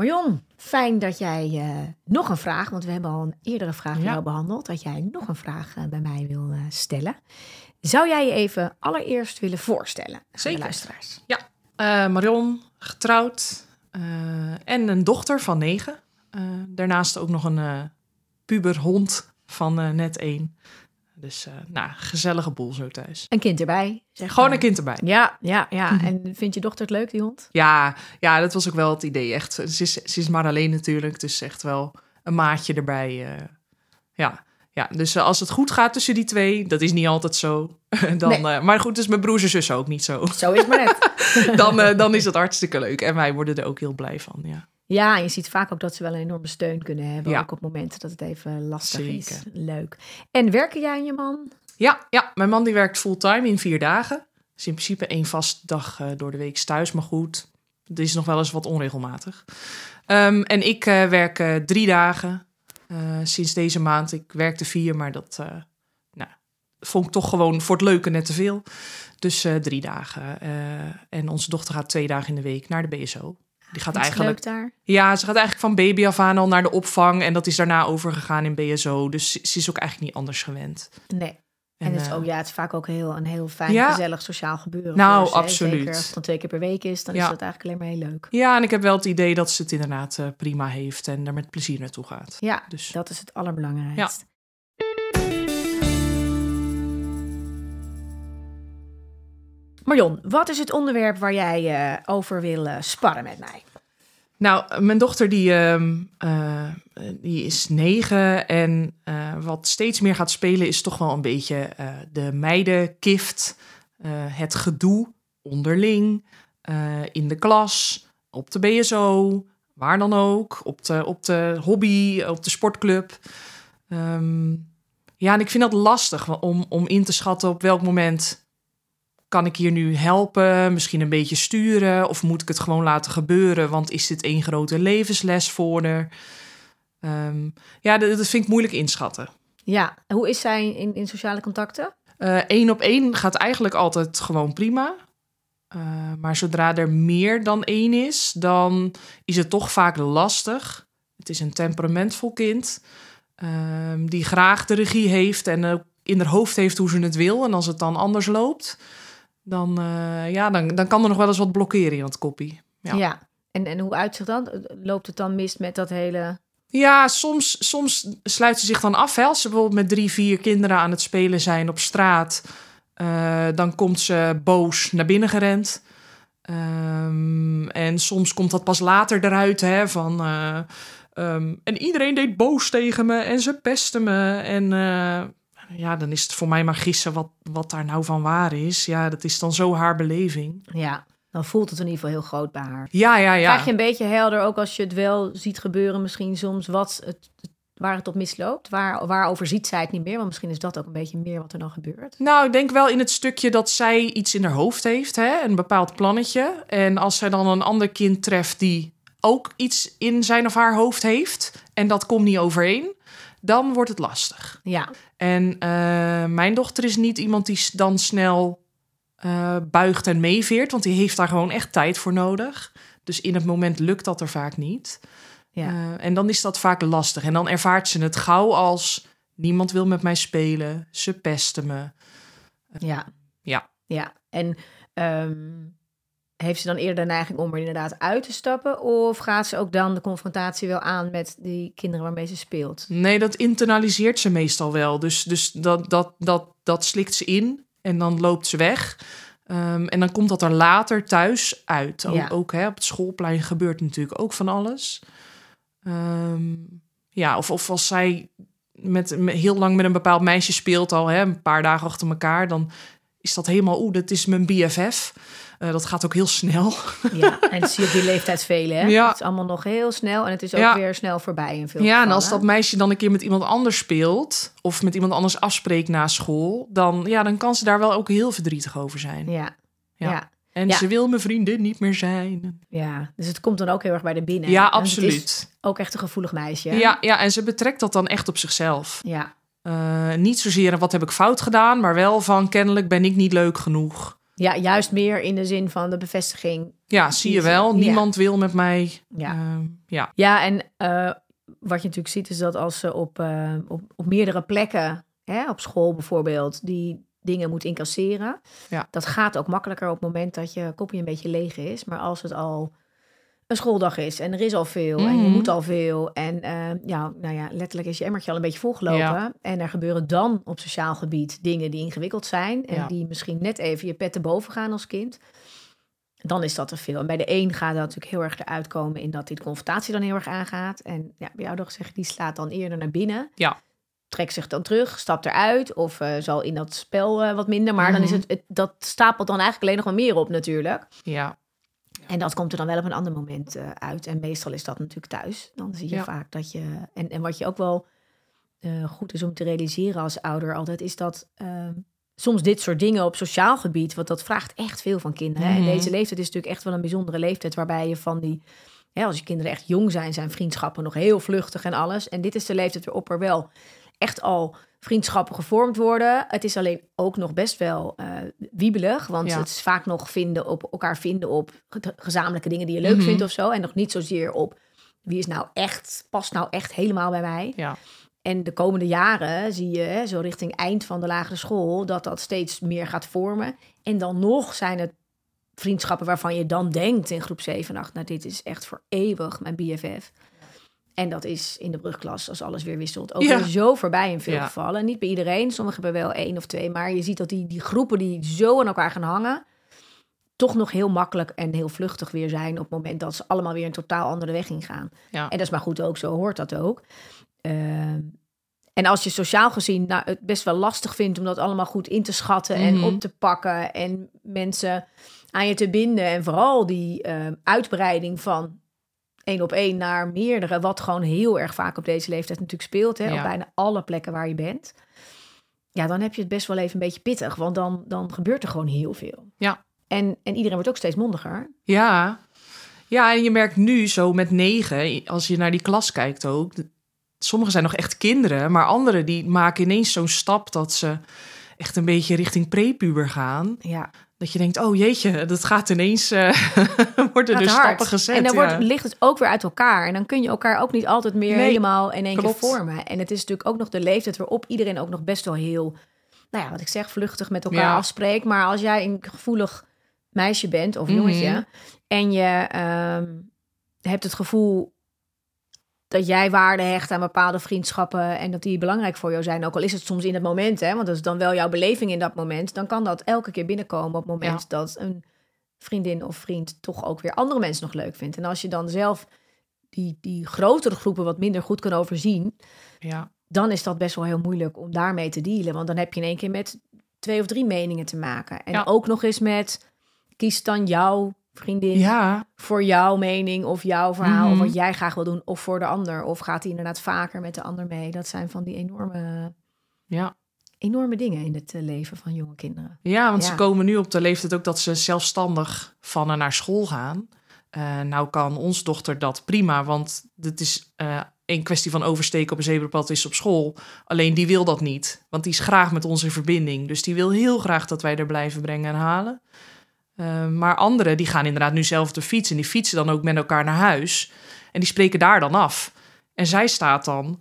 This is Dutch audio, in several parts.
Marion, fijn dat jij eh, nog een vraag, want we hebben al een eerdere vraag van Ja. jou behandeld, dat jij nog een vraag eh, bij mij wil eh, stellen. Zou jij je even allereerst willen voorstellen Zeker. de luisteraars? Ja, Marion, getrouwd en een dochter van negen. Daarnaast ook nog een puberhond van net één. Dus, eh nou, gezellige boel zo thuis. Een kind erbij. Zeg Gewoon maar. een kind erbij. Ja, ja, ja. En vindt je dochter het leuk, die hond? Ja, ja, dat was ook wel het idee. Echt, ze is, ze is maar alleen natuurlijk, dus echt wel een maatje erbij. eh, ja. ja, dus eh, als het goed gaat tussen die twee, dat is niet altijd zo. dan, Nee. maar goed, dus mijn broers en zussen ook niet zo. Zo is maar net. dan, dan is dat hartstikke leuk. En wij worden er ook heel blij van, ja. Ja, en je ziet vaak ook dat ze wel een enorme steun kunnen hebben. Ja. Ook op momenten dat het even lastig is. Leuk. En werken jij en je man? Ja, ja, mijn man die werkt fulltime in vier dagen. Dus in principe één vast dag eh, door de week is thuis. Maar goed, het is nog wel eens wat onregelmatig. Ehm, en ik eh, werk eh, drie dagen sinds deze maand. Ik werkte vier, maar dat nou, vond ik toch gewoon voor het leuke net te veel. Dus drie dagen. En onze dochter gaat twee dagen in de week naar de BSO. Die gaat eigenlijk daar? ja, ze gaat eigenlijk van baby af aan al naar de opvang. En dat is daarna overgegaan in BSO. Dus ze is ook eigenlijk niet anders gewend. Nee. En, het, is eh, ook, ja, het is vaak ook heel, een heel fijn, Ja. gezellig sociaal gebeuren. Nou, ze, absoluut. Zeker als het dan twee keer per week is, dan Ja. is dat eigenlijk alleen maar heel leuk. Ja, en ik heb wel het idee dat ze het inderdaad eh, prima heeft en er met plezier naartoe gaat. Ja, Dus dat is het allerbelangrijkste. Marion, wat is het onderwerp waar jij eh, over wil eh, sparren met mij? Nou, mijn dochter die, ehm, eh, die is negen en wat steeds meer gaat spelen is toch wel een beetje de meidenkift, het gedoe onderling, in de klas, op de BSO, waar dan ook, op de, op de hobby, op de sportclub. Ehm, ja, en ik vind dat lastig om, om in te schatten op welk moment kan ik hier nu helpen, misschien een beetje sturen of moet ik het gewoon laten gebeuren, want is dit één grote levensles voor haar? Ehm, ja, dat, dat vind ik moeilijk inschatten. Ja, hoe is zij in, in sociale contacten? Eén Eh, op één gaat eigenlijk altijd gewoon prima. Eh, maar zodra er meer dan één is, dan is het toch vaak lastig. Het is een temperamentvol kind ehm, die graag de regie heeft en ook in haar hoofd heeft hoe ze het wil. En als het dan anders loopt, dan, eh, ja, dan, dan kan er nog wel eens wat blokkeren in het koppie. Ja. Ja. En, en hoe uitzicht dat? Loopt het dan mis met dat hele... Ja, soms, soms sluit ze zich dan af. Hè? Als ze bijvoorbeeld met drie, vier kinderen aan het spelen zijn op straat, eh, dan komt ze boos naar binnen gerend. Ehm, en soms komt dat pas later eruit. Hè, van, eh, ehm, en iedereen deed boos tegen me en ze pesten me. En ja, dan is het voor mij maar gissen wat, wat daar nou van waar is. Ja, dat is dan zo haar beleving. Ja, dan voelt het in ieder geval heel groot bij haar. Ja, ja, ja. Krijg je een beetje helder, ook als je het wel ziet gebeuren, misschien soms wat het, waar het op misloopt? Waar, waarover ziet zij het niet meer? Want misschien is dat ook een beetje meer wat er dan gebeurt. Nou, ik denk wel in het stukje dat zij iets in haar hoofd heeft, hè, een bepaald plannetje. En als zij dan een ander kind treft die ook iets in zijn of haar hoofd heeft en dat komt niet overeen, dan wordt het lastig. Ja, En eh, mijn dochter is niet iemand die dan snel eh, buigt en meeveert, want die heeft daar gewoon echt tijd voor nodig. Dus in het moment lukt dat er vaak niet. ja. Eh, en dan is dat vaak lastig. En dan ervaart ze het gauw als niemand wil met mij spelen, ze pesten me. ja. ja. Ja, en ehm, heeft ze dan eerder de neiging om er inderdaad uit te stappen? Of gaat ze ook dan de confrontatie wel aan met die kinderen waarmee ze speelt? Nee, dat internaliseert ze meestal wel. Dus, dus dat, dat, dat, dat slikt ze in en dan loopt ze weg. Ehm, en dan komt dat er later thuis uit. Ook, Ja. ook hè, op het schoolplein gebeurt natuurlijk ook van alles. Ehm, ja, of, of als zij met, met- heel lang met een bepaald meisje speelt al, hè, een paar dagen achter elkaar, dan is dat helemaal, oeh, dat is mijn BFF. Eh, dat gaat ook heel snel. Ja, en dat zie je op die leeftijd velen. Hè? Ja. Het is allemaal nog heel snel en het is ook Ja. weer snel voorbij in veel Ja, en als dat meisje dan een keer met iemand anders speelt... of met iemand anders afspreekt na school... dan, ja, dan kan ze daar wel ook heel verdrietig over zijn. Ja. Ja. Ja. En Ja. ze wil mijn vriendin niet meer zijn. ja, dus het komt dan ook heel erg bij de binnen. Ja, absoluut. ook echt een gevoelig meisje. Ja, ja, en ze betrekt dat dan echt op zichzelf. Ja, Eh, niet zozeer wat heb ik fout gedaan... maar wel van kennelijk ben ik niet leuk genoeg. Ja, juist meer in de zin van de bevestiging. Ja, zie je wel. Niemand wil met mij. Ja. Ehm, ja. Ja, en eh, wat je natuurlijk ziet is dat als ze op, eh, op, op meerdere plekken, hè, op school bijvoorbeeld, die dingen moet incasseren. Ja. Dat gaat ook makkelijker op het moment dat je kopje een beetje leeg is. Maar als het al een schooldag is en er is al veel en je Mhm. moet al veel. En eh, ja, nou ja, letterlijk is je emmertje al een beetje volgelopen. Ja. En er gebeuren dan op sociaal gebied dingen die ingewikkeld zijn. En Ja. die misschien net even je pet te boven gaan als kind. Dan is dat te veel. En bij de een gaat dat natuurlijk heel erg eruit komen in dat die de confrontatie dan heel erg aangaat. En ja, bij jou toch zeg die slaat dan eerder naar binnen. Ja. Trekt zich dan terug, stapt eruit of eh, zal in dat spel eh, wat minder. Maar dan is Mhm. het, het, dat stapelt dan eigenlijk alleen nog maar meer op natuurlijk. ja. En dat komt er dan wel op een ander moment eh, uit. En meestal is dat natuurlijk thuis. Dan zie je Ja. vaak dat je. En, en wat je ook wel eh, goed is om te realiseren als ouder altijd, is dat ehm, soms dit soort dingen op sociaal gebied, want dat vraagt echt veel van kinderen. En Mhm. deze leeftijd is natuurlijk echt wel een bijzondere leeftijd waarbij je van die. Hè, als je kinderen echt jong zijn, zijn vriendschappen nog heel vluchtig en alles. En dit is de leeftijd waarop er wel echt al vriendschappen gevormd worden. Het is alleen ook nog best wel eh, wiebelig, want Ja. het is vaak nog vinden op elkaar vinden op ge- gezamenlijke dingen die je leuk Mhm. vindt of zo. En nog niet zozeer op wie is nou echt, past nou echt helemaal bij mij. Ja. En de komende jaren zie je, zo richting eind van de lagere school, dat dat steeds meer gaat vormen. En dan nog zijn het vriendschappen waarvan je dan denkt in groep 7 en 8, nou dit is echt voor eeuwig mijn BFF. En dat is in de brugklas, als alles weer wisselt, ook Ja. zo voorbij in veel Ja. gevallen. Niet bij iedereen, sommigen hebben wel één of twee, maar je ziet dat die, die groepen die zo aan elkaar gaan hangen, toch nog heel makkelijk en heel vluchtig weer zijn op het moment dat ze allemaal weer een totaal andere weg ingaan. Ja. En dat is maar goed ook, zo hoort dat ook. Ehm, en als je sociaal gezien nou, het best wel lastig vindt om dat allemaal goed in te schatten en Mhm. op te pakken en mensen aan je te binden en vooral die ehm, uitbreiding van één op één naar meerdere, wat gewoon heel erg vaak op deze leeftijd natuurlijk speelt, hè, Ja. op bijna alle plekken waar je bent. Ja, dan heb je het best wel even een beetje pittig, want dan, dan gebeurt er gewoon heel veel. Ja. En, en iedereen wordt ook steeds mondiger. Ja. Ja, en je merkt nu zo met negen, als je naar die klas kijkt ook. Sommigen zijn nog echt kinderen, maar anderen die maken ineens zo'n stap dat ze echt een beetje richting prepuber gaan. Ja, Dat je denkt, oh jeetje, dat gaat ineens, eh worden er gaat stappen hard. gezet. En dan ja. wordt, ligt het ook weer uit elkaar. En dan kun je elkaar ook niet altijd meer Nee, helemaal in één klopt. keer vormen. En het is natuurlijk ook nog de leeftijd waarop iedereen ook nog best wel heel, nou ja, wat ik zeg, vluchtig met elkaar Ja. afspreekt. Maar als jij een gevoelig meisje bent of Mhm. jongetje en je ehm, hebt het gevoel dat jij waarde hecht aan bepaalde vriendschappen en dat die belangrijk voor jou zijn, ook al is het soms in het moment, hè, want dat is dan wel jouw beleving in dat moment, dan kan dat elke keer binnenkomen op het moment Ja. dat een vriendin of vriend toch ook weer andere mensen nog leuk vindt. En als je dan zelf die, die grotere groepen wat minder goed kan overzien, ja. dan is dat best wel heel moeilijk om daarmee te dealen. Want dan heb je in één keer met twee of drie meningen te maken. En Ja. ook nog eens met, kies dan jouw vriendin ja, voor jouw mening of jouw verhaal of Mhm. wat jij graag wil doen of voor de ander. Of gaat hij inderdaad vaker met de ander mee? Dat zijn van die enorme, ja. enorme dingen in het eh, leven van jonge kinderen. Ja, want Ja. ze komen nu op de leeftijd ook dat ze zelfstandig van en naar school gaan. Eh, nou kan onze dochter dat prima, want het is eh een kwestie van oversteken op een zebrapad is op school. Alleen die wil dat niet, want die is graag met ons in verbinding. Dus die wil heel graag dat wij er blijven brengen en halen. Eh, maar anderen die gaan inderdaad nu zelf de fiets en die fietsen dan ook met elkaar naar huis. En die spreken daar dan af. En zij staat dan,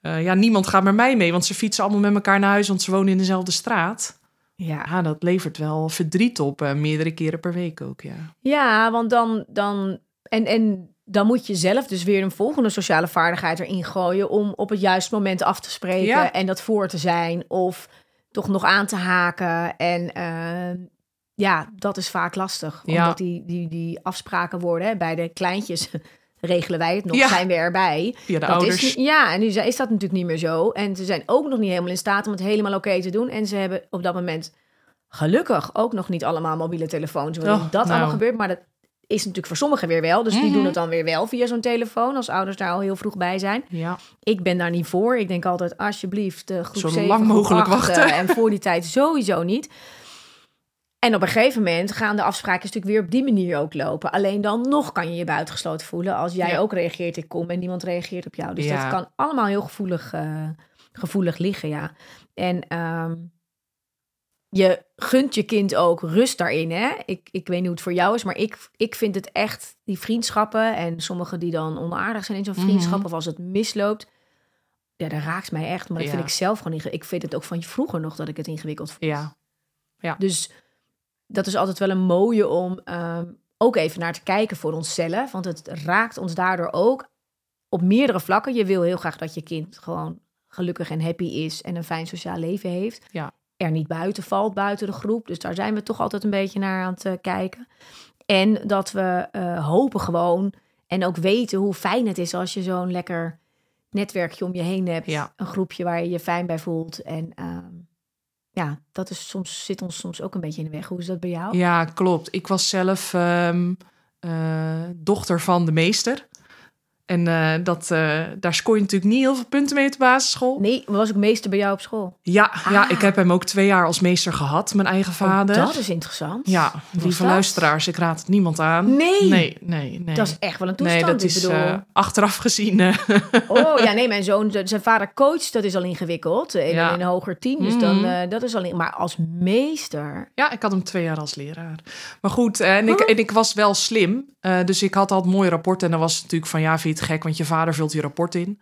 eh, ja, niemand gaat met mij mee, want ze fietsen allemaal met elkaar naar huis, want ze wonen in dezelfde straat. Ja, dat levert wel verdriet op, eh, meerdere keren per week ook, ja. ja want dan, dan, en, en dan moet je zelf dus weer een volgende sociale vaardigheid erin gooien om op het juiste moment af te spreken Ja. en dat voor te zijn of toch nog aan te haken. En eh, ja, dat is vaak lastig, Ja. omdat die, die, die afspraken worden hè, bij de kleintjes. Regelen wij het nog, Ja. zijn we erbij. Via de Dat ouders. Is, ja, en nu is dat natuurlijk niet meer zo. En ze zijn ook nog niet helemaal in staat om het helemaal oké te doen. En ze hebben op dat moment gelukkig ook nog niet allemaal mobiele telefoons. Waarin Oh, dat allemaal nou. gebeurt. Maar dat is natuurlijk voor sommigen weer wel. Dus die Mhm. doen het dan weer wel via zo'n telefoon. Als ouders daar al heel vroeg bij zijn. Ja. Ik ben daar niet voor. Ik denk altijd, alsjeblieft, de groep Zo 7, lang mogelijk 8, wachten. eh, En voor die tijd sowieso niet. En op een gegeven moment gaan de afspraken natuurlijk weer op die manier ook lopen. Alleen dan nog kan je je buitengesloten voelen als jij Ja. ook reageert, ik kom en niemand reageert op jou. Dus Ja. dat kan allemaal heel gevoelig, eh, gevoelig liggen, ja. En ehm, je gunt je kind ook rust daarin, hè? Ik, ik weet niet hoe het voor jou is, maar ik, ik vind het echt, die vriendschappen... en sommigen die dan onaardig zijn in zo'n Mhm. vriendschap... of als het misloopt, ja, dat raakt mij echt. Maar dat Ja. vind ik zelf gewoon... inge- Ik vind het ook van vroeger nog dat ik het ingewikkeld vond. Ja. Dus dat is altijd wel een mooie om ehm, ook even naar te kijken voor onszelf. Want het raakt ons daardoor ook op meerdere vlakken. Je wil heel graag dat je kind gewoon gelukkig en happy is en een fijn sociaal leven heeft. Ja. Er niet buiten valt, buiten de groep. Dus daar zijn we toch altijd een beetje naar aan het eh, kijken. En dat we eh, hopen gewoon en ook weten hoe fijn het is als je zo'n lekker netwerkje om je heen hebt. Ja. Een groepje waar je je fijn bij voelt. En ehm, ja, dat is soms, zit ons soms ook een beetje in de weg. Hoe is dat bij jou? Ja, klopt. Ik was zelf ehm, eh, dochter van de meester. En eh, dat, eh, daar scoor je natuurlijk niet heel veel punten mee op de basisschool. Nee, was ik meester bij jou op school? Ja, ja, Ah. ik heb hem ook twee jaar als meester gehad, mijn eigen vader. Oh, dat is interessant. Ja, lieve dat? luisteraars, ik raad het niemand aan. Nee. Nee, nee, nee. Dat is echt wel een nee, toestand. dat ik is bedoel, eh, achteraf gezien. oh ja, nee, mijn zoon, zijn vader coacht, dat is al ingewikkeld. In, Ja. in een hoger team, dus dan, Mhm. dat is al in, Maar als meester, ja, ik had hem twee jaar als leraar. Maar goed, en ik, en ik was wel slim. dus ik had altijd mooie rapporten. En dan was het natuurlijk van, ja, vind gek? Want je vader vult je rapport in.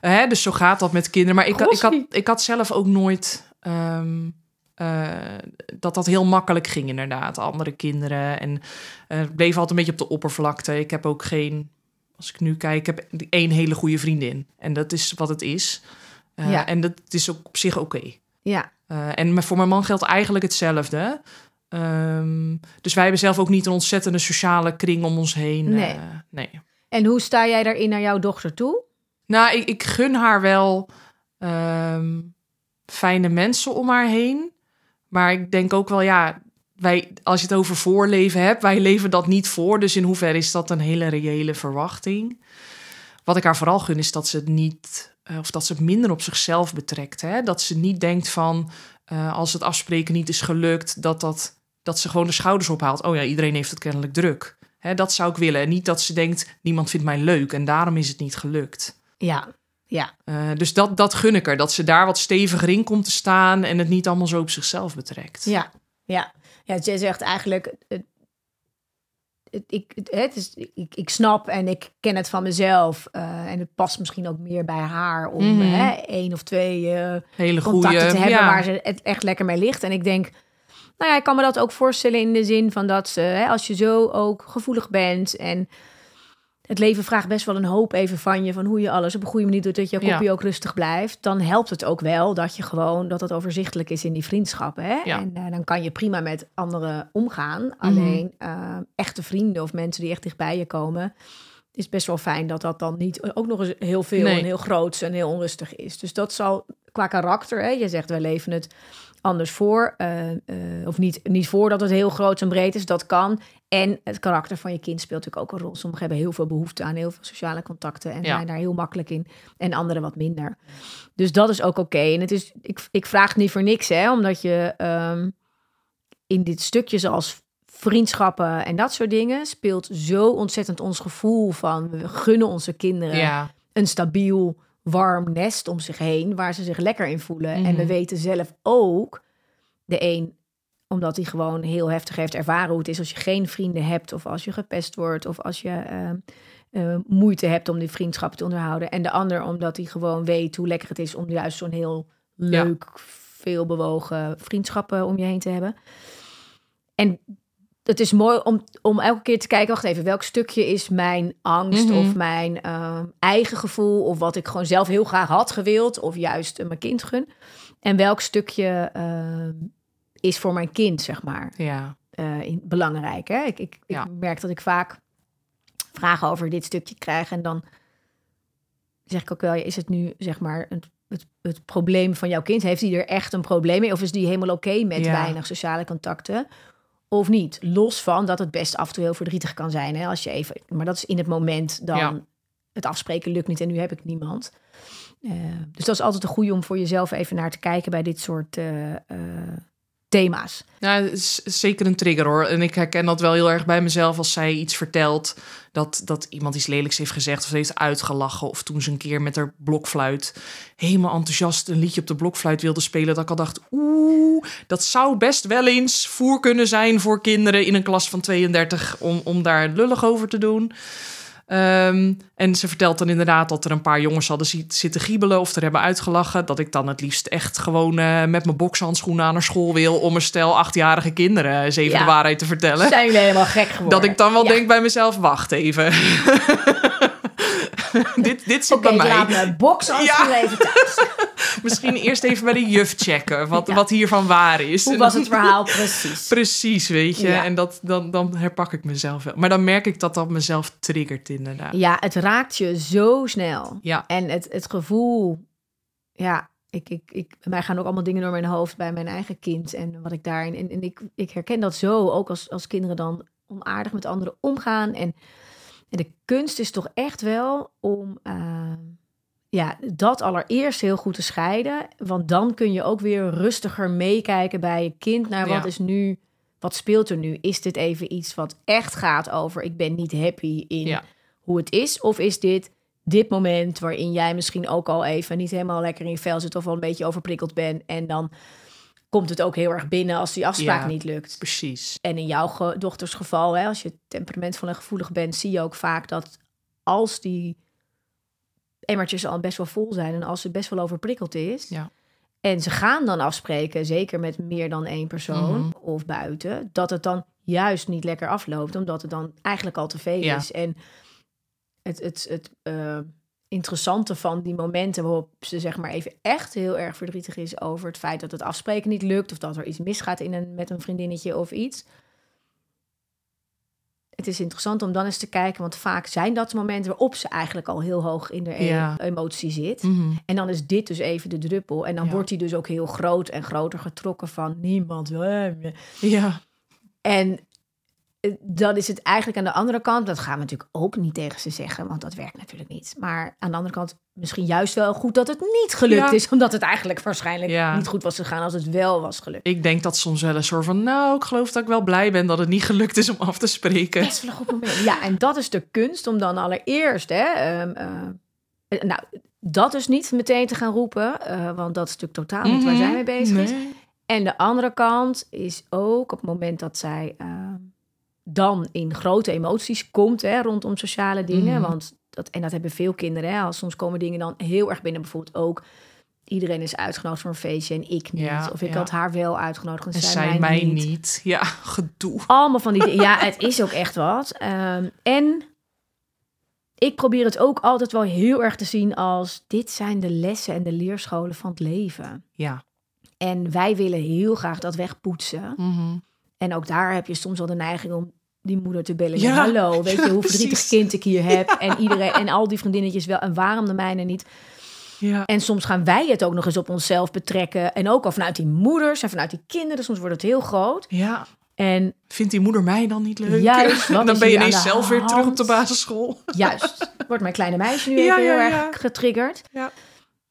Eh, hè, dus zo gaat dat met kinderen. Maar ik, ik, had, ik had zelf ook nooit... ehm, eh, dat dat heel makkelijk ging inderdaad. Andere kinderen. En eh, het bleef altijd een beetje op de oppervlakte. Ik heb ook geen... Als ik nu kijk, ik heb één hele goede vriendin. En dat is wat het is. Ja. En dat is ook op zich oké. ja. En voor mijn man geldt eigenlijk hetzelfde. Ehm, dus wij hebben zelf ook niet een ontzettende sociale kring om ons heen. Nee. nee. En hoe sta jij daarin naar jouw dochter toe? Nou, ik, ik gun haar wel ehm, fijne mensen om haar heen. Maar ik denk ook wel, ja, wij, als je het over voorleven hebt, wij leven dat niet voor. Dus in hoeverre is dat een hele reële verwachting? Wat ik haar vooral gun, is dat ze het niet, eh, of dat ze het minder op zichzelf betrekt. Hè? Dat ze niet denkt van, eh, als het afspreken niet is gelukt, dat, dat, dat ze gewoon de schouders ophaalt. Oh ja, iedereen heeft het kennelijk druk. Dat zou ik willen. En niet dat ze denkt, niemand vindt mij leuk en daarom is het niet gelukt. Ja, ja, Eh, dus dat, dat gun ik er. Dat ze daar wat steviger in komt te staan en het niet allemaal zo op zichzelf betrekt. ja, ja. Ja, jij zegt eigenlijk, het, het, ik, het, het is, ik, ik snap en ik ken het van mezelf. eh, en het past misschien ook meer bij haar om Mhm. hè, één of twee eh, Hele goede. contacten te hebben ja. waar ze het echt lekker mee ligt. En ik denk, nou ja, ik kan me dat ook voorstellen in de zin van dat ze, hè, als je zo ook gevoelig bent en het leven vraagt best wel een hoop even van je, van hoe je alles op een goede manier doet, dat je Ja. kopje ook rustig blijft, dan helpt het ook wel dat je gewoon, dat het overzichtelijk is in die vriendschappen. Hè? Ja. En eh, dan kan je prima met anderen omgaan. Mhm. Alleen eh, echte vrienden of mensen die echt dichtbij je komen, is best wel fijn dat dat dan niet ook nog eens heel veel Nee. en heel groot en heel onrustig is. Dus dat zal qua karakter, hè, je zegt wij leven het anders voor, eh, eh, of niet, niet voor dat het heel groot en breed is, dat kan. En het karakter van je kind speelt natuurlijk ook een rol. Sommigen hebben heel veel behoefte aan heel veel sociale contacten en Ja. zijn daar heel makkelijk in, en anderen wat minder. Dus dat is ook oké. En het is, ik, ik vraag het niet voor niks, hè, omdat je ehm, in dit stukje zoals vriendschappen en dat soort dingen speelt zo ontzettend ons gevoel van we gunnen onze kinderen Ja, een stabiel, warm nest om zich heen, waar ze zich lekker in voelen. En we Mhm. weten zelf ook, de een, omdat hij gewoon heel heftig heeft ervaren hoe het is als je geen vrienden hebt, of als je gepest wordt, of als je eh, eh, moeite hebt om die vriendschappen te onderhouden. En de ander, omdat hij gewoon weet hoe lekker het is om juist zo'n heel leuk, veel bewogen vriendschappen om je heen te hebben. En het is mooi om, om elke keer te kijken, wacht even, welk stukje is mijn angst Mhm. of mijn ehm, eigen gevoel of wat ik gewoon zelf heel graag had gewild of juist eh, mijn kind gun. En welk stukje ehm, is voor mijn kind, zeg maar, ja, eh, in, belangrijk. Hè? Ik, ik, Ja. ik merk dat ik vaak vragen over dit stukje krijg en dan zeg ik ook wel, is het nu zeg maar een het, het probleem van jouw kind. Heeft hij er echt een probleem mee? Of is die helemaal oké met Ja. weinig sociale contacten? Of niet? Los van dat het best af en toe heel verdrietig kan zijn. Hè? Als je even, maar dat is in het moment dan Ja. het afspreken lukt niet en nu heb ik niemand. Eh, dus dat is altijd een goede om voor jezelf even naar te kijken bij dit soort eh, eh, thema's. Ja, is zeker een trigger hoor. En ik herken dat wel heel erg bij mezelf als zij iets vertelt. Dat, dat iemand iets lelijks heeft gezegd of heeft uitgelachen. Of toen ze een keer met haar blokfluit helemaal enthousiast een liedje op de blokfluit wilde spelen. Dat ik al dacht, oeh, dat zou best wel eens voer kunnen zijn voor kinderen in een klas van 32 om, om daar lullig over te doen. Ehm, en ze vertelt dan inderdaad dat er een paar jongens hadden zi- zitten giebelen of er hebben uitgelachen. Dat ik dan het liefst echt gewoon eh, met mijn bokshandschoenen aan naar school wil om een stel achtjarige kinderen eens even Ja. de waarheid te vertellen. Zijn jullie helemaal gek geworden? Dat ik dan wel Ja. denk bij mezelf, wacht even. dit, dit zit Oké, bij ik mij. laat mijn box als Ja. thuis. Misschien eerst even bij de juf checken wat, Ja. wat hiervan waar is. Hoe was het verhaal precies? Precies, weet je. Ja. En dat, dan, dan herpak ik mezelf wel. Maar dan merk ik dat dat mezelf triggert inderdaad. Ja, het raakt je zo snel. Ja. En het, het gevoel, ja, ik, ik, ik, mij gaan ook allemaal dingen door mijn hoofd bij mijn eigen kind en wat ik daarin. En, en ik, ik herken dat zo, ook als, als kinderen dan onaardig met anderen omgaan. En, en de kunst is toch echt wel om eh, ja, dat allereerst heel goed te scheiden. Want dan kun je ook weer rustiger meekijken bij je kind naar wat Ja. is nu. Wat speelt er nu? Is dit even iets wat echt gaat over ik ben niet happy in Ja. hoe het is? Of is dit dit moment waarin jij misschien ook al even niet helemaal lekker in je vel zit of wel een beetje overprikkeld bent en dan komt het ook heel erg binnen als die afspraak Ja. niet lukt. Precies. En in jouw ge- dochters geval, hè, als je temperamentvol en gevoelig bent, zie je ook vaak dat als die emmertjes al best wel vol zijn en als ze best wel overprikkeld is, Ja. en ze gaan dan afspreken, zeker met meer dan één persoon Mhm. of buiten, dat het dan juist niet lekker afloopt, omdat het dan eigenlijk al te veel Ja. is. En het, het, het eh, interessante van die momenten waarop ze zeg maar even echt heel erg verdrietig is over het feit dat het afspreken niet lukt of dat er iets misgaat in een, met een vriendinnetje of iets. Het is interessant om dan eens te kijken, want vaak zijn dat momenten waarop ze eigenlijk al heel hoog in de e- Ja. emotie zit. Mhm. En dan is dit dus even de druppel. En dan Ja. wordt hij dus ook heel groot en groter getrokken van niemand. wil hem. Ja. En dan is het eigenlijk aan de andere kant, dat gaan we natuurlijk ook niet tegen ze zeggen, want dat werkt natuurlijk niet. Maar aan de andere kant misschien juist wel goed dat het niet gelukt Ja. is, omdat het eigenlijk waarschijnlijk Ja. niet goed was gegaan als het wel was gelukt. Ik denk dat soms wel een soort van... Nou, ik geloof dat ik wel blij ben dat het niet gelukt is om af te spreken. Best wel een goed moment. Ja, en dat is de kunst om dan allereerst, hè, ehm, eh, nou, dat is niet meteen te gaan roepen, eh, want dat is natuurlijk totaal niet waar Mhm. zij mee bezig is. En de andere kant is ook op het moment dat zij eh, dan in grote emoties komt hè, rondom sociale dingen. Mhm. Want dat, en dat hebben veel kinderen. Hè, als soms komen dingen dan heel erg binnen. Bijvoorbeeld ook iedereen is uitgenodigd voor een feestje en ik niet. Ja, of ik ja. had haar wel uitgenodigd en, En zij, zij mij, niet. niet. Ja, gedoe. Allemaal van die dingen. Ja, het is ook echt wat. Ehm, en ik probeer het ook altijd wel heel erg te zien als... dit zijn de lessen en de leerscholen van het leven. Ja. En wij willen heel graag dat wegpoetsen. Mhm. En ook daar heb je soms wel de neiging om die moeder te bellen. Ja, hallo, weet je hoe precies. verdrietig kind ik hier heb? En iedereen en al die vriendinnetjes wel. En waarom de mijne niet? Ja. En soms gaan wij het ook nog eens op onszelf betrekken. En ook al vanuit die moeders en vanuit die kinderen. Soms wordt het heel groot. ja. En Vindt die moeder mij dan niet leuk? Juist, dan ben je ineens zelf weer terug op de basisschool. juist, wordt mijn kleine meisje nu even heel erg getriggerd. Ja.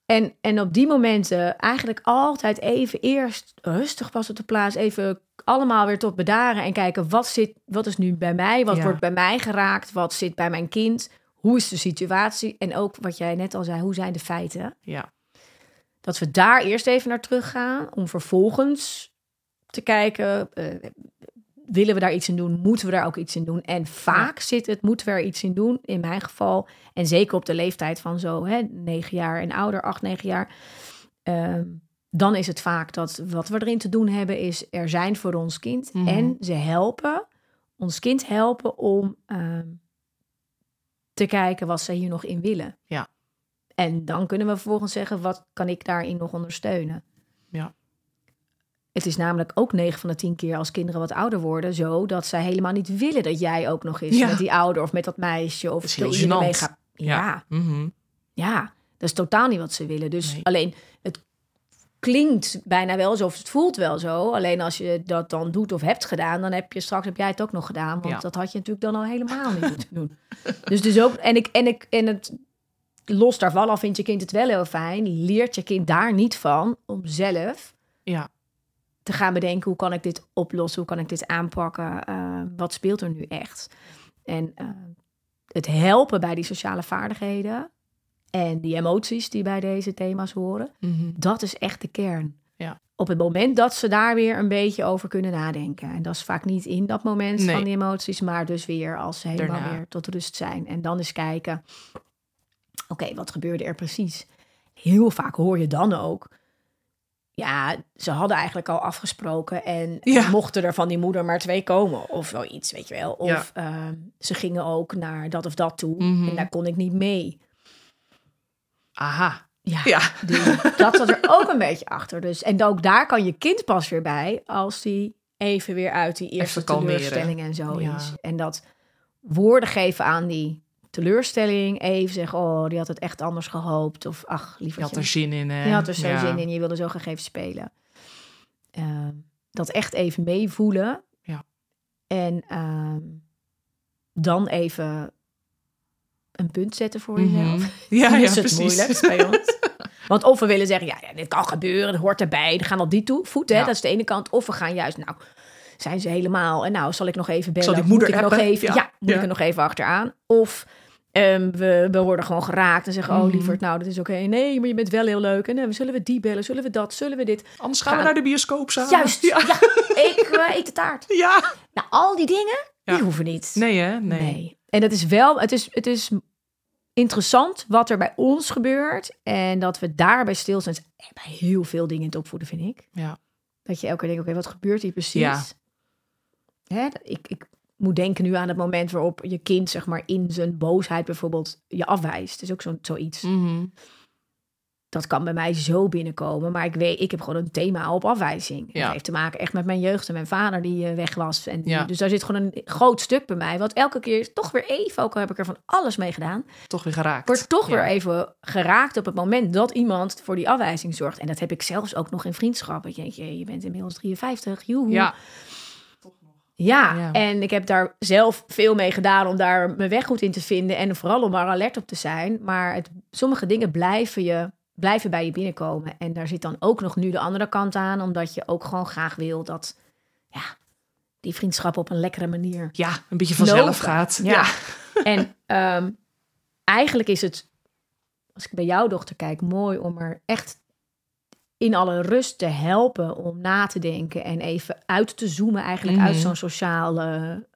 En, en op die momenten eigenlijk altijd even eerst rustig pas op de plaats. Even allemaal weer tot bedaren en kijken wat, zit, wat is nu bij mij? Wat Ja. wordt bij mij geraakt? Wat zit bij mijn kind? Hoe is de situatie? En ook wat jij net al zei, hoe zijn de feiten? Ja. Dat we daar eerst even naar teruggaan om vervolgens te kijken... eh, willen we daar iets in doen? Moeten we daar ook iets in doen? En vaak zit het, moeten we er iets in doen, in mijn geval. En zeker op de leeftijd van zo, hè, negen jaar en ouder, acht, negen jaar. Ehm, dan is het vaak dat wat we erin te doen hebben, is er zijn voor ons kind. Mhm. En ze helpen, ons kind helpen om ehm, te kijken wat ze hier nog in willen. Ja. En dan kunnen we vervolgens zeggen, wat kan ik daarin nog ondersteunen? Ja. Het is namelijk ook 9 van de 10 keer als kinderen wat ouder worden, zo dat zij helemaal niet willen dat jij ook nog eens Ja. met die ouder of met dat meisje of dat iedereen gênant. meegaat. Ja, Mhm. ja. Dat is totaal niet wat ze willen. Dus Nee. alleen het klinkt bijna wel zo, of het voelt wel zo. Alleen als je dat dan doet of hebt gedaan, dan heb je straks heb jij het ook nog gedaan. Want Ja. dat had je natuurlijk dan al helemaal niet moeten doen. Dus, dus ook, en ik, en ik, en het los daarvan al vindt je kind het wel heel fijn. Leert je kind daar niet van om zelf Ja, te gaan bedenken hoe kan ik dit oplossen, hoe kan ik dit aanpakken, eh, wat speelt er nu echt. En eh, het helpen bij die sociale vaardigheden en die emoties die bij deze thema's horen, mhm. dat is echt de kern. Ja. Op het moment dat ze daar weer een beetje over kunnen nadenken. En dat is vaak niet in dat moment Nee. van die emoties, maar dus weer als ze helemaal Daarna. weer tot rust zijn. En dan eens kijken, oké, wat gebeurde er precies? Heel vaak hoor je dan ook, ja, ze hadden eigenlijk al afgesproken en Ja. mochten er van die moeder maar twee komen of zoiets, weet je wel. Of Ja. ehm, ze gingen ook naar dat of dat toe Mhm. en daar kon ik niet mee. Aha. Ja, Ja. dat zat er ook een beetje achter. Dus, en ook daar kan je kind pas weer bij als die even weer uit die eerste teleurstelling en zo Ja. is. En dat woorden geven aan die teleurstelling. Even zeggen, oh, die had het echt anders gehoopt. Of ach, Je liever. had er zin in. Hè? Je had er zo Ja. zin in, je wilde zo graag even spelen. Ehm, dat echt even meevoelen. Ja. En ehm, dan even een punt zetten voor Mhm. jezelf. Ja, ja, is het precies. moeilijkst bij ons. Want of we willen zeggen, ja, ja, dit kan gebeuren, dat hoort erbij. Dan gaan we op die toe, voet, hè, Ja. dat is de ene kant. Of we gaan juist, nou, zijn ze helemaal... En nou, zal ik nog even bellen? Zal die Moet moeder ik nog even, Ja. ja. moet Ja. ik er nog even achteraan? Of ehm, we, we worden gewoon geraakt en zeggen, oh Mhm. lieverd, nou, dat is oké. Nee, maar je bent wel heel leuk. En eh, zullen we die bellen? Zullen we dat? Zullen we dit? Anders gaan we naar de bioscoop samen. Juist, ja. Ja. ik eh, eet de taart. ja. Nou, al die dingen, die Ja. hoeven niet. Nee, hè? Nee. Nee. En het is wel, het is, het is interessant wat er bij ons gebeurt. En dat we daarbij stilstaan. Eh, Bij heel veel dingen in het opvoeden, vind ik. Ja. Dat je elke keer denkt, oké, wat gebeurt hier precies? Ja. Hè, ik, ik moet denken nu aan het moment waarop je kind, zeg maar, in zijn boosheid bijvoorbeeld je afwijst. Dat is ook zo, zoiets. Mhm. Dat kan bij mij zo binnenkomen. Maar ik weet, ik heb gewoon een thema op afwijzing. Ja. Dat heeft te maken echt met mijn jeugd en mijn vader die eh, weg was. En die- Ja. Dus daar zit gewoon een groot stuk bij mij. Wat elke keer toch weer even, ook al heb ik er van alles mee gedaan, Toch weer geraakt. wordt toch Ja. weer even geraakt op het moment dat iemand voor die afwijzing zorgt. En dat heb ik zelfs ook nog in vriendschappen. Je, je, je bent inmiddels 53, joehoe. Ja. Ja, Ja. en ik heb daar zelf veel mee gedaan om daar mijn weg goed in te vinden. En vooral om er alert op te zijn. Maar het, sommige dingen blijven, je, blijven bij je binnenkomen. En daar zit dan ook nog nu de andere kant aan. Omdat je ook gewoon graag wil dat ja, die vriendschap op een lekkere manier Ja, een beetje vanzelf lopen. gaat. Ja. En ehm, eigenlijk is het, als ik bij jouw dochter kijk, mooi om er echt in alle rust te helpen om na te denken en even uit te zoomen eigenlijk uit Mhm. zo'n sociale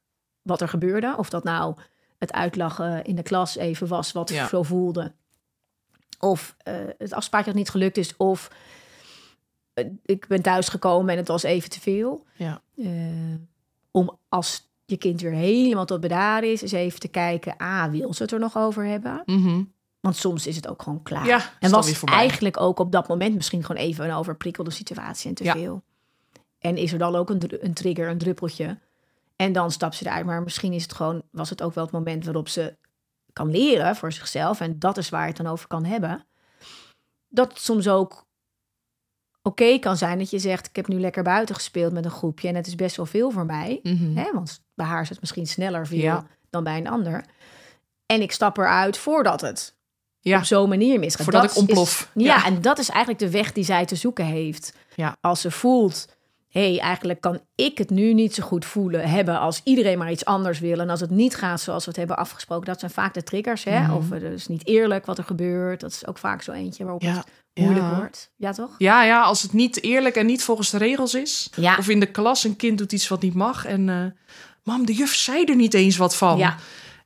wat er gebeurde. Of dat nou het uitlachen in de klas even was wat Ja. zo voelde. Of eh, het afspraakje had niet gelukt is. Of eh, ik ben thuisgekomen en het was even te veel. Ja. Eh, om als je kind weer helemaal tot bedaren is, eens even te kijken, ah, wil ze het er nog over hebben? Mhm. Want soms is het ook gewoon klaar. Ja, en was eigenlijk ook op dat moment misschien gewoon even een overprikkelde situatie en te Ja. veel. En is er dan ook een, een trigger, een druppeltje? En dan stapt ze eruit. Maar misschien is het gewoon, was het ook wel het moment waarop ze kan leren voor zichzelf. En dat is waar je het dan over kan hebben. Dat het soms ook oké kan zijn dat je zegt: Ik heb nu lekker buiten gespeeld met een groepje. En het is best wel veel voor mij. Mhm. Hè? Want bij haar is het misschien sneller veel Ja. dan bij een ander. En ik stap eruit voordat het Ja. op zo'n manier misgaat. Voordat Dat ik ontplof. Is, ja, Ja. en dat is eigenlijk de weg die zij te zoeken heeft. Ja. Als ze voelt, hé, hey, eigenlijk kan ik het nu niet zo goed voelen hebben als iedereen maar iets anders wil. En als het niet gaat zoals we het hebben afgesproken, dat zijn vaak de triggers. Hè? Mhm. Of het is niet eerlijk wat er gebeurt. Dat is ook vaak zo eentje waarop Ja. het moeilijk Ja. wordt. Ja, toch? Ja, ja, als het niet eerlijk en niet volgens de regels is. Ja. Of in de klas een kind doet iets wat niet mag. En eh mam, de juf zei er niet eens wat van. Ja.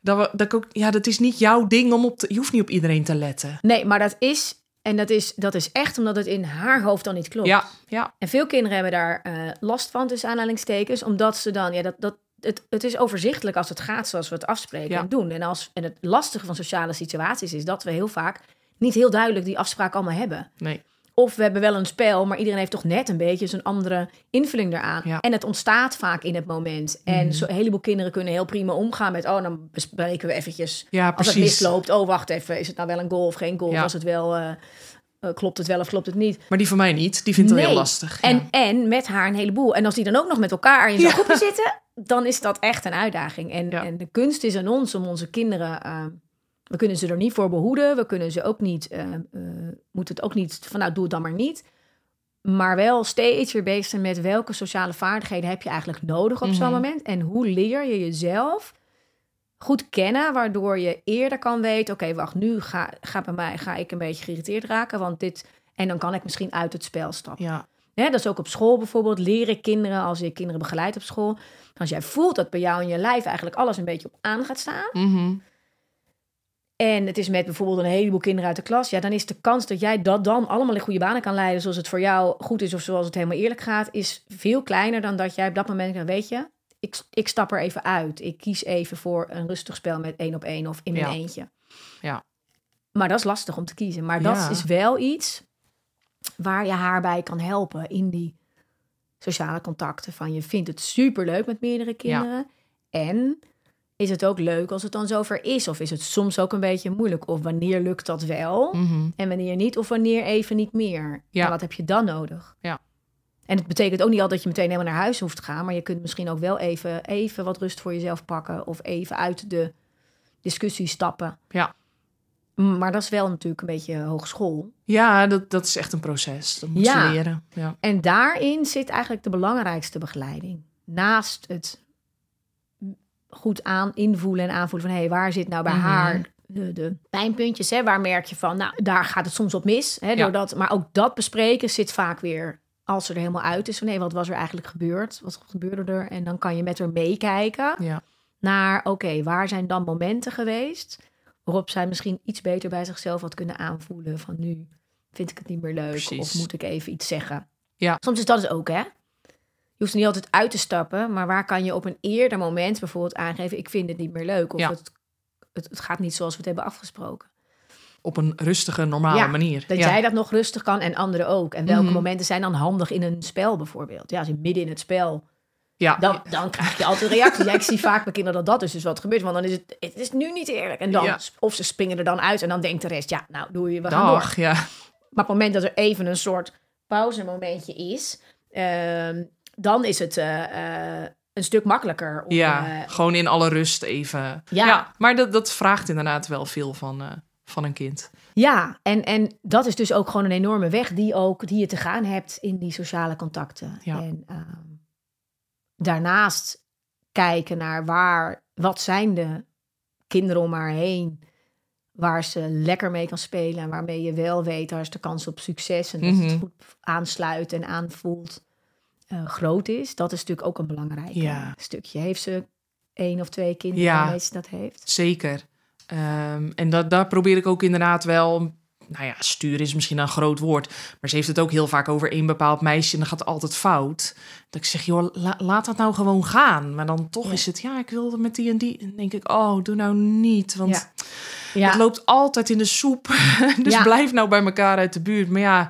Dat, we, dat, ook, ja, dat is niet jouw ding om op te... Je hoeft niet op iedereen te letten. Nee, maar dat is, en dat is, dat is echt omdat het in haar hoofd dan niet klopt. Ja, ja. En veel kinderen hebben daar eh, last van, tussen aanhalingstekens, omdat ze dan, ja, dat, dat, het, het is overzichtelijk als het gaat zoals we het afspreken Ja. en doen. En, als, en het lastige van sociale situaties is dat we heel vaak niet heel duidelijk die afspraak allemaal hebben. Nee. Of we hebben wel een spel, maar iedereen heeft toch net een beetje zijn andere invulling eraan. Ja. En het ontstaat vaak in het moment. En Mhm. zo, een heleboel kinderen kunnen heel prima omgaan met... oh, dan bespreken we eventjes Ja, als het misloopt. Oh, wacht even, is het nou wel een goal of geen goal? Ja. Was het wel, eh, eh, klopt het wel of klopt het niet? Maar die van mij niet. Die vindt het Nee. heel lastig. En, ja. en met haar een heleboel. En als die dan ook nog met elkaar in zo'n Ja. groepje zitten... dan is dat echt een uitdaging. En, Ja. en de kunst is aan ons om onze kinderen... eh, we kunnen ze er niet voor behoeden. We kunnen ze ook niet... eh eh, moeten het ook niet van nou, doe het dan maar niet. Maar wel steeds weer bezig zijn met welke sociale vaardigheden heb je eigenlijk nodig op zo'n Mhm. moment. En hoe leer je jezelf goed kennen, waardoor je eerder kan weten: oké, wacht, nu ga, ga bij mij ga ik een beetje geïrriteerd raken, want dit. En dan kan ik misschien uit het spel stappen. ja. Dat is ook op school bijvoorbeeld. Leren kinderen, als je kinderen begeleidt op school. Als jij voelt dat bij jou in je lijf eigenlijk alles een beetje op aan gaat staan. Mhm. En het is met bijvoorbeeld een heleboel kinderen uit de klas. Ja, dan is de kans dat jij dat dan allemaal in goede banen kan leiden. zoals het voor jou goed is of zoals het helemaal eerlijk gaat. is veel kleiner dan dat jij op dat moment kan. Weet je, ik, ik stap er even uit. Ik kies even voor een rustig spel met één op één of in mijn Ja. eentje. Ja. Maar dat is lastig om te kiezen. Maar dat Ja. is wel iets waar je haar bij kan helpen in die sociale contacten. Van je vindt het superleuk met meerdere kinderen. En is het ook leuk als het dan zover is? Of is het soms ook een beetje moeilijk? Of wanneer lukt dat wel? Mhm. En wanneer niet? Of wanneer even niet meer? Ja. En wat heb je dan nodig? Ja. En het betekent ook niet altijd dat je meteen helemaal naar huis hoeft te gaan. Maar je kunt misschien ook wel even, even wat rust voor jezelf pakken. Of even uit de discussie stappen. Ja. Maar dat is wel natuurlijk een beetje hogeschool. Ja, dat, dat is echt een proces. Dat moet Ja. ze leren. Ja. En daarin zit eigenlijk de belangrijkste begeleiding. Naast het goed aan invoelen en aanvoelen van... hé, hey, waar zit nou bij Mhm. haar de, de pijnpuntjes? Hè? Waar merk je van, nou, daar gaat het soms op mis. Hè, Ja. doordat, maar ook dat bespreken zit vaak weer... als ze er helemaal uit is van... hé, wat was er eigenlijk gebeurd? Wat gebeurde er? En dan kan je met haar meekijken Ja. naar... oké, waar zijn dan momenten geweest... waarop zij misschien iets beter bij zichzelf had kunnen aanvoelen... van nu vind ik het niet meer leuk Precies. of moet ik even iets zeggen. Ja. Soms is dat het ook, hè? Je hoeft er niet altijd uit te stappen, maar waar kan je op een eerder moment bijvoorbeeld aangeven: ik vind het niet meer leuk of Ja. het, het, het gaat niet zoals we het hebben afgesproken. Op een rustige, normale Ja, manier. Dat ja. jij dat nog rustig kan en anderen ook. En welke Mhm. momenten zijn dan handig in een spel bijvoorbeeld? Ja, als je midden in het spel, ja. dan, dan krijg je altijd reacties. ja, ik zie vaak bij kinderen dat dat is dus wat gebeurt, want dan is het, het is nu niet eerlijk. En dan, of ze springen er dan uit en dan denkt de rest, ja, nou doe je, we gaan door. Dag, ja. Maar op het moment dat er even een soort pauzemomentje is, ehm, dan is het eh, eh, een stuk makkelijker. Om, Ja, eh, gewoon in alle rust even. Ja. maar dat, dat vraagt inderdaad wel veel van, van een kind. ja en, en dat is dus ook gewoon een enorme weg die, ook, die je te gaan hebt in die sociale contacten. Ja. En ehm, daarnaast kijken naar waar, wat zijn de kinderen om haar heen waar ze lekker mee kan spelen en waarmee je wel weet, daar is de kans op succes en dat Mhm. het goed aansluit en aanvoelt eh, groot is. Dat is natuurlijk ook een belangrijk Ja. stukje. Heeft ze één of twee kinderen Ja. waarmee ze dat heeft? Zeker. Ehm, en dat, daar probeer ik ook inderdaad wel. Nou ja, sturen is misschien een groot woord. Maar ze heeft het ook heel vaak over één bepaald meisje. En dan gaat het altijd fout. Dat ik zeg, joh, la- laat dat nou gewoon gaan. Maar dan toch Ja. is het, ja, ik wilde met die en die. En denk ik, oh, doe nou niet. Want Ja. Ja, het loopt altijd in de soep. dus blijf nou bij elkaar uit de buurt. Maar ja,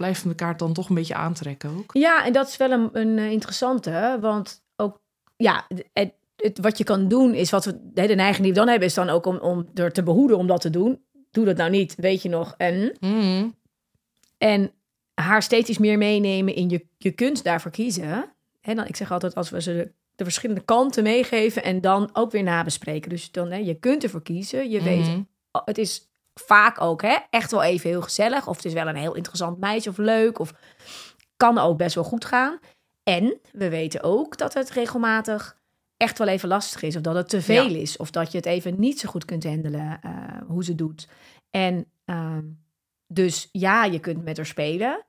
blijf elkaar dan toch een beetje aantrekken ook. Ja, en dat is wel een, een eh, interessante, want ook, ja, het, het, wat je kan doen is, wat we, de neiging die we dan hebben, is dan ook om, om er te behoeden om dat te doen. Doe dat nou niet, weet je nog. En, Mhm. en haar steeds iets meer meenemen in je, je kunt daarvoor kiezen. En dan, ik zeg altijd, als we ze de, de verschillende kanten meegeven en dan ook weer nabespreken. Dus dan, hè, je kunt ervoor kiezen. Je weet, oh, het is vaak ook hè, echt wel even heel gezellig. Of het is wel een heel interessant meisje of leuk. Of kan ook best wel goed gaan. En we weten ook dat het regelmatig echt wel even lastig is. Of dat het te veel is. Of dat je het even niet zo goed kunt handelen eh, hoe ze doet. En ehm, dus ja, je kunt met haar spelen.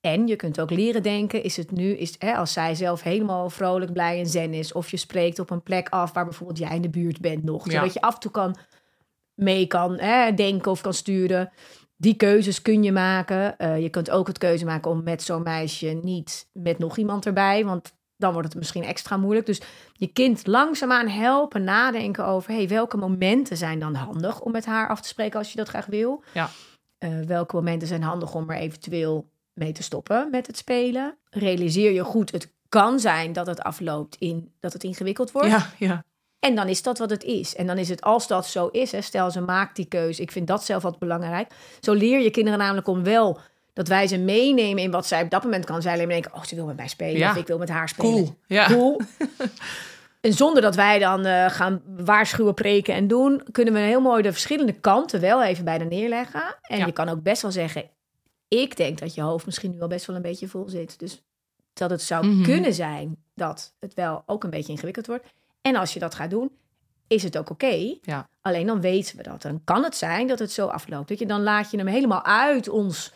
En je kunt ook leren denken, is het nu, is, hè, als zij zelf helemaal vrolijk, blij en zen is, of je spreekt op een plek af waar bijvoorbeeld jij in de buurt bent nog, Ja. zodat je af en toe kan mee kan hè, denken of kan sturen. Die keuzes kun je maken. Eh, je kunt ook het keuze maken om met zo'n meisje niet met nog iemand erbij, want dan wordt het misschien extra moeilijk. Dus je kind langzaamaan helpen nadenken over, hey, welke momenten zijn dan handig om met haar af te spreken als je dat graag wil. Ja. Eh, welke momenten zijn handig om er eventueel mee te stoppen met het spelen? Realiseer je goed, het kan zijn dat het afloopt in dat het ingewikkeld wordt. Ja, ja. En dan is dat wat het is. En dan is het, als dat zo is, hè, stel ze maakt die keuze. Ik vind dat zelf wat belangrijk. Zo leer je kinderen namelijk om wel dat wij ze meenemen in wat zij op dat moment kan. Zij alleen maar denken, oh, ze wil met mij spelen. Ja. Of ik wil met haar spelen. Cool. Ja. Cool. en zonder dat wij dan eh, gaan waarschuwen, preken en doen... kunnen we heel mooi de verschillende kanten wel even bij de neerleggen. En Ja. je kan ook best wel zeggen... ik denk dat je hoofd misschien nu wel best wel een beetje vol zit. Dus dat het zou Mhm. kunnen zijn dat het wel ook een beetje ingewikkeld wordt. En als je dat gaat doen, is het ook oké. Ja. Alleen dan weten we dat. Dan kan het zijn dat het zo afloopt. Dat je dan laat je hem helemaal uit ons.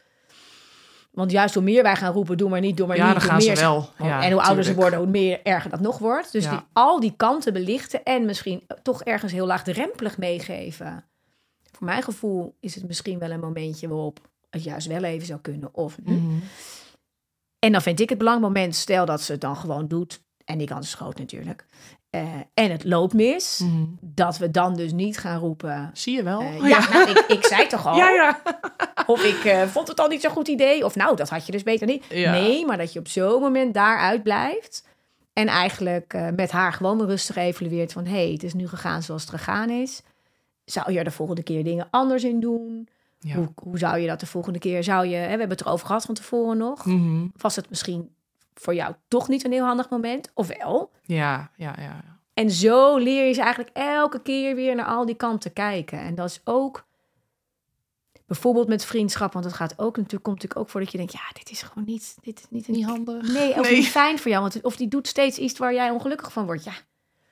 Want juist hoe meer wij gaan roepen, doe maar niet, doe maar Ja, niet. dan gaan ze wel. Ja, en hoe ouder ze worden, hoe meer erger dat nog wordt. Dus Ja. die, al die kanten belichten en misschien toch ergens heel laagdrempelig meegeven. Voor mijn gevoel is het misschien wel een momentje waarop het juist wel even zou kunnen. Of nu. Mhm. En dan vind ik het belangrijk moment, stel dat ze het dan gewoon doet. En die kans is groot natuurlijk. Eh, en het loopt mis. Mhm. Dat we dan dus niet gaan roepen. Zie je wel? eh, ja, nou, ik, ik zei toch al. ja, ja. Of ik eh, vond het al niet zo'n goed idee. Of nou, dat had je dus beter niet. Nee, maar dat je op zo'n moment daaruit blijft. En eigenlijk met haar gewoon rustig evalueert van... hé, hey, het is nu gegaan zoals het gegaan is. Zou je er de volgende keer dingen anders in doen? Hoe, hoe zou je dat de volgende keer... Zou je, hè, we hebben het erover gehad van tevoren nog. Mhm. Was het misschien voor jou toch niet een heel handig moment? Of wel? ja, ja, ja. En zo leer je ze eigenlijk elke keer weer naar al die kanten kijken. En dat is ook bijvoorbeeld met vriendschap, want het gaat ook natuurlijk, komt natuurlijk ook voor dat je denkt, ja, dit is gewoon niet, dit is niet, een, Niet handig. nee, of Nee. niet fijn voor jou, want het- of die doet steeds iets waar jij ongelukkig van wordt. Ja,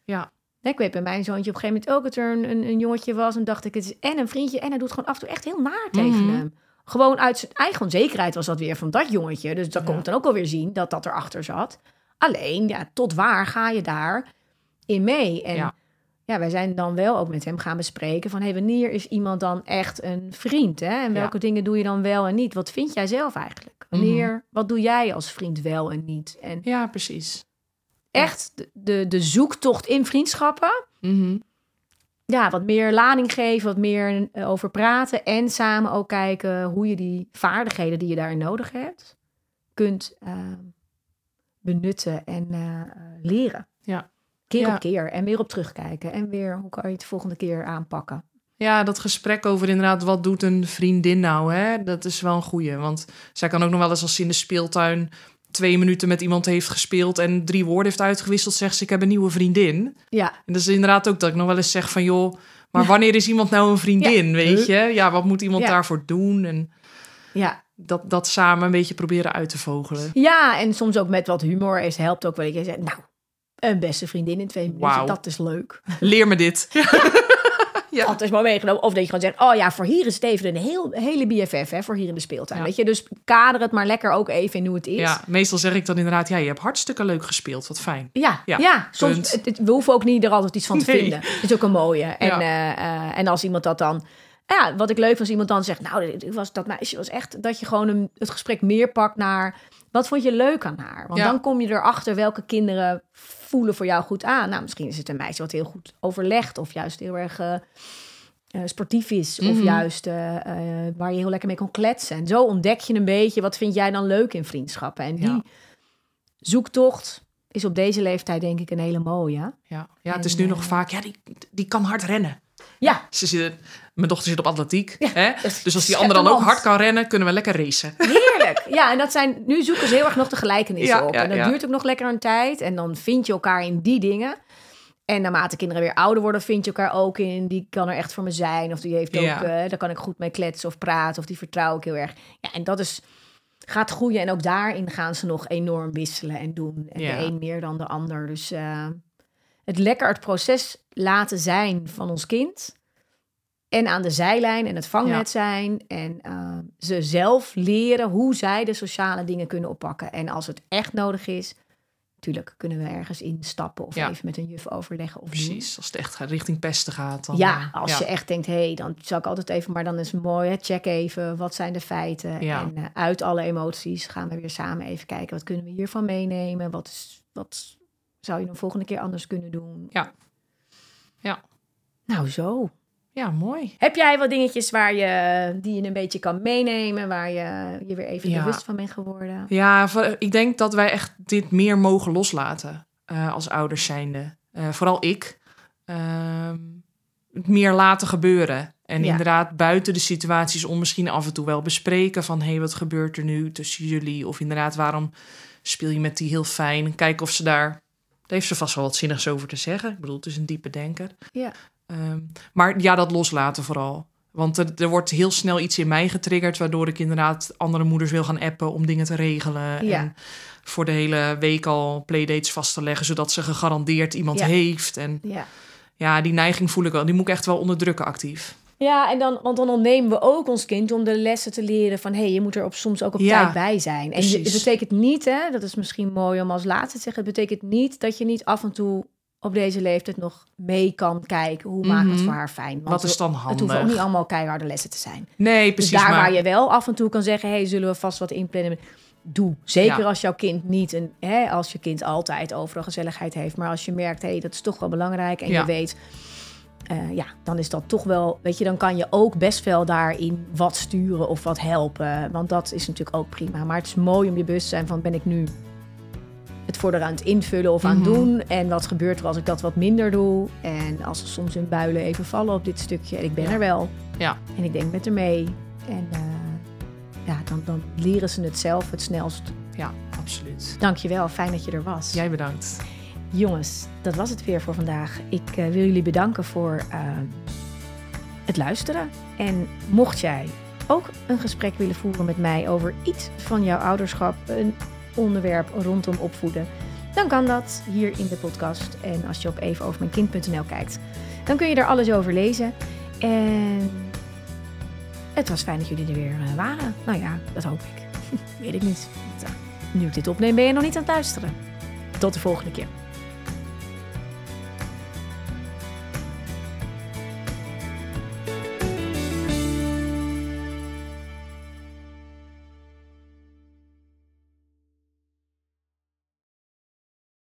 Ja. ik weet bij mijn zoontje op een gegeven moment ook dat er een, een, een jongetje was en dacht ik, het is en een vriendje en hij doet gewoon af en toe echt heel naar tegen Mhm. hem. Gewoon uit zijn eigen onzekerheid was dat weer van dat jongetje. Dus dat Ja. komt dan ook alweer zien dat dat erachter zat. Alleen, ja, tot waar ga je daar in mee? En Ja. ja, wij zijn dan wel ook met hem gaan bespreken van... Hey, wanneer is iemand dan echt een vriend? Hè? En welke dingen doe je dan wel en niet? Wat vind jij zelf eigenlijk? Wanneer, wat doe jij als vriend wel en niet? En Ja, precies. echt de, de, de zoektocht in vriendschappen... Mhm. Ja, wat meer lading geven, wat meer eh, over praten... en samen ook kijken hoe je die vaardigheden die je daarin nodig hebt... kunt eh, benutten en eh, eh, leren. Ja. Keer Ja. op keer en weer op terugkijken. En weer, hoe kan je het de volgende keer aanpakken? Ja, dat gesprek over inderdaad, wat doet een vriendin nou, hè? Dat is wel een goeie. Want zij kan ook nog wel eens als ze in de speeltuin twee minuten met iemand heeft gespeeld en drie woorden heeft uitgewisseld, zegt ze, ik heb een nieuwe vriendin. Ja, En dat is inderdaad ook dat ik nog wel eens zeg van, joh, maar wanneer is iemand nou een vriendin, weet je? Ja, wat moet iemand Ja. daarvoor doen? En ja. dat, dat samen een beetje proberen uit te vogelen. ja, en soms ook met wat humor is, helpt ook wel. Je zegt, nou, een beste vriendin in twee minuten, dat is leuk. Leer me dit. Ja. Dat is mooi meegenomen. Of dat je gewoon zegt, oh ja, voor hier is het even een heel, hele BFF, hè, voor hier in de speeltuin. Ja. Weet je, dus kader het maar lekker ook even in hoe het is. Ja, meestal zeg ik dan inderdaad, ja, je hebt hartstikke leuk gespeeld, wat fijn. Ja, Ja, ja, soms, het, het- we hoeven ook niet er altijd iets van te Nee. vinden. Het is ook een mooie. En, Ja. eh, eh, en als iemand dat dan... Ja, wat ik leuk vind als iemand dan zegt... Nou, was, dat meisje was echt... Dat je gewoon een, het gesprek meer pakt naar... Wat vond je leuk aan haar? Want Ja. dan kom je erachter welke kinderen voelen voor jou goed aan. Nou, misschien is het een meisje wat heel goed overlegt. Of juist heel erg eh, eh, sportief is. Of Mhm. juist eh, waar je heel lekker mee kon kletsen. En zo ontdek je een beetje... Wat vind jij dan leuk in vriendschappen? En die Ja. zoektocht is op deze leeftijd denk ik een hele mooie. Ja, ja het is nu nog vaak, ja, die, die kan hard rennen. Ja, Ze zit, mijn dochter zit op atletiek. Ja, hè? dus als die ander dan ook hard kan rennen, kunnen we lekker racen. heerlijk. Ja, en dat zijn, nu zoeken ze heel erg nog de gelijkenissen Ja, op. ja, en dat duurt ook nog lekker een tijd. En dan vind je elkaar in die dingen. En naarmate kinderen weer ouder worden, vind je elkaar ook in. Die kan er echt voor me zijn. Of die heeft ook, eh, daar kan ik goed mee kletsen of praten. Of die vertrouw ik heel erg. Ja, en dat is, gaat groeien. En ook daarin gaan ze nog enorm wisselen en doen. En Ja. de een meer dan de ander. Dus eh, het lekker het proces laten zijn van ons kind. En aan de zijlijn en het vangnet zijn. En eh, ze zelf leren hoe zij de sociale dingen kunnen oppakken. En als het echt nodig is, natuurlijk kunnen we ergens instappen. Of Ja. even met een juf overleggen. Of. Precies, als het echt richting pesten gaat. Dan, Ja, eh, als je echt denkt, hé, hey, dan zou ik altijd even, maar dan is het mooi, hè, check even, wat zijn de feiten? Ja. En eh, uit alle emoties gaan we weer samen even kijken, wat kunnen we hiervan meenemen? Wat, is, wat zou je de volgende keer anders kunnen doen? Ja. Ja. Nou, zo. Ja, mooi. Heb jij wat dingetjes waar je, die je een beetje kan meenemen, waar je je weer even Ja. bewust van bent geworden? Ja, ik denk dat wij echt dit meer mogen loslaten eh, als ouders zijnde. Eh, vooral ik. Het meer laten gebeuren. En Ja. inderdaad buiten de situaties om misschien af en toe wel bespreken van... hé, hey, wat gebeurt er nu tussen jullie? Of inderdaad, waarom speel je met die heel fijn? Kijken of ze daar... Daar heeft ze vast wel wat zinnigs over te zeggen. Ik bedoel, het is een diepe denker. Ja. Ehm, maar ja, dat loslaten vooral. Want er, er wordt heel snel iets in mij getriggerd... waardoor ik inderdaad andere moeders wil gaan appen om dingen te regelen. Ja. En voor de hele week al playdates vast te leggen... zodat ze gegarandeerd iemand Ja. heeft. En Ja. ja, die neiging voel ik wel. Die moet ik echt wel onderdrukken actief. Ja, en dan, want dan ontnemen we ook ons kind om de lessen te leren van hé, hey, je moet er op, soms ook op Ja, tijd bij zijn. En het betekent niet, hè, dat is misschien mooi om als laatste te zeggen, het betekent niet dat je niet af en toe op deze leeftijd nog mee kan kijken hoe maken we het Mhm. voor haar fijn. Want Wat is dan Het hoeven ook handig? niet allemaal keiharde lessen te zijn. Nee, precies. dus daar maar waar je wel af en toe kan zeggen, hey, zullen we vast wat inplannen? Doe. Zeker Ja. als jouw kind niet een, hè, als je kind altijd overal gezelligheid heeft, maar als je merkt, hé, hey, dat is toch wel belangrijk en Ja. je weet, eh, ja, dan is dat toch wel, weet je, dan kan je ook best wel daarin wat sturen of wat helpen, want dat is natuurlijk ook prima. Maar het is mooi om je bewust te zijn van, ben ik nu het voor aan het invullen of aan het Mhm. doen en wat gebeurt er als ik dat wat minder doe en als ze soms in builen even vallen op dit stukje en ik ben Ja. er wel. Ja. En ik denk met haar mee. En eh, ja, dan, dan leren ze het zelf het snelst. Ja, absoluut. Dankjewel, fijn dat je er was. Jij bedankt. Jongens, dat was het weer voor vandaag. Ik eh, wil jullie bedanken voor eh, het luisteren. En mocht jij ook een gesprek willen voeren met mij over iets van jouw ouderschap, een onderwerp rondom opvoeden, dan kan dat hier in de podcast. En als je op evenovermijnkind.nl kijkt, dan kun je er alles over lezen. En het was fijn dat jullie er weer eh, waren. Nou ja, dat hoop ik. Weet ik niet. Nu ik dit opneem, ben je nog niet aan het luisteren. Tot de volgende keer.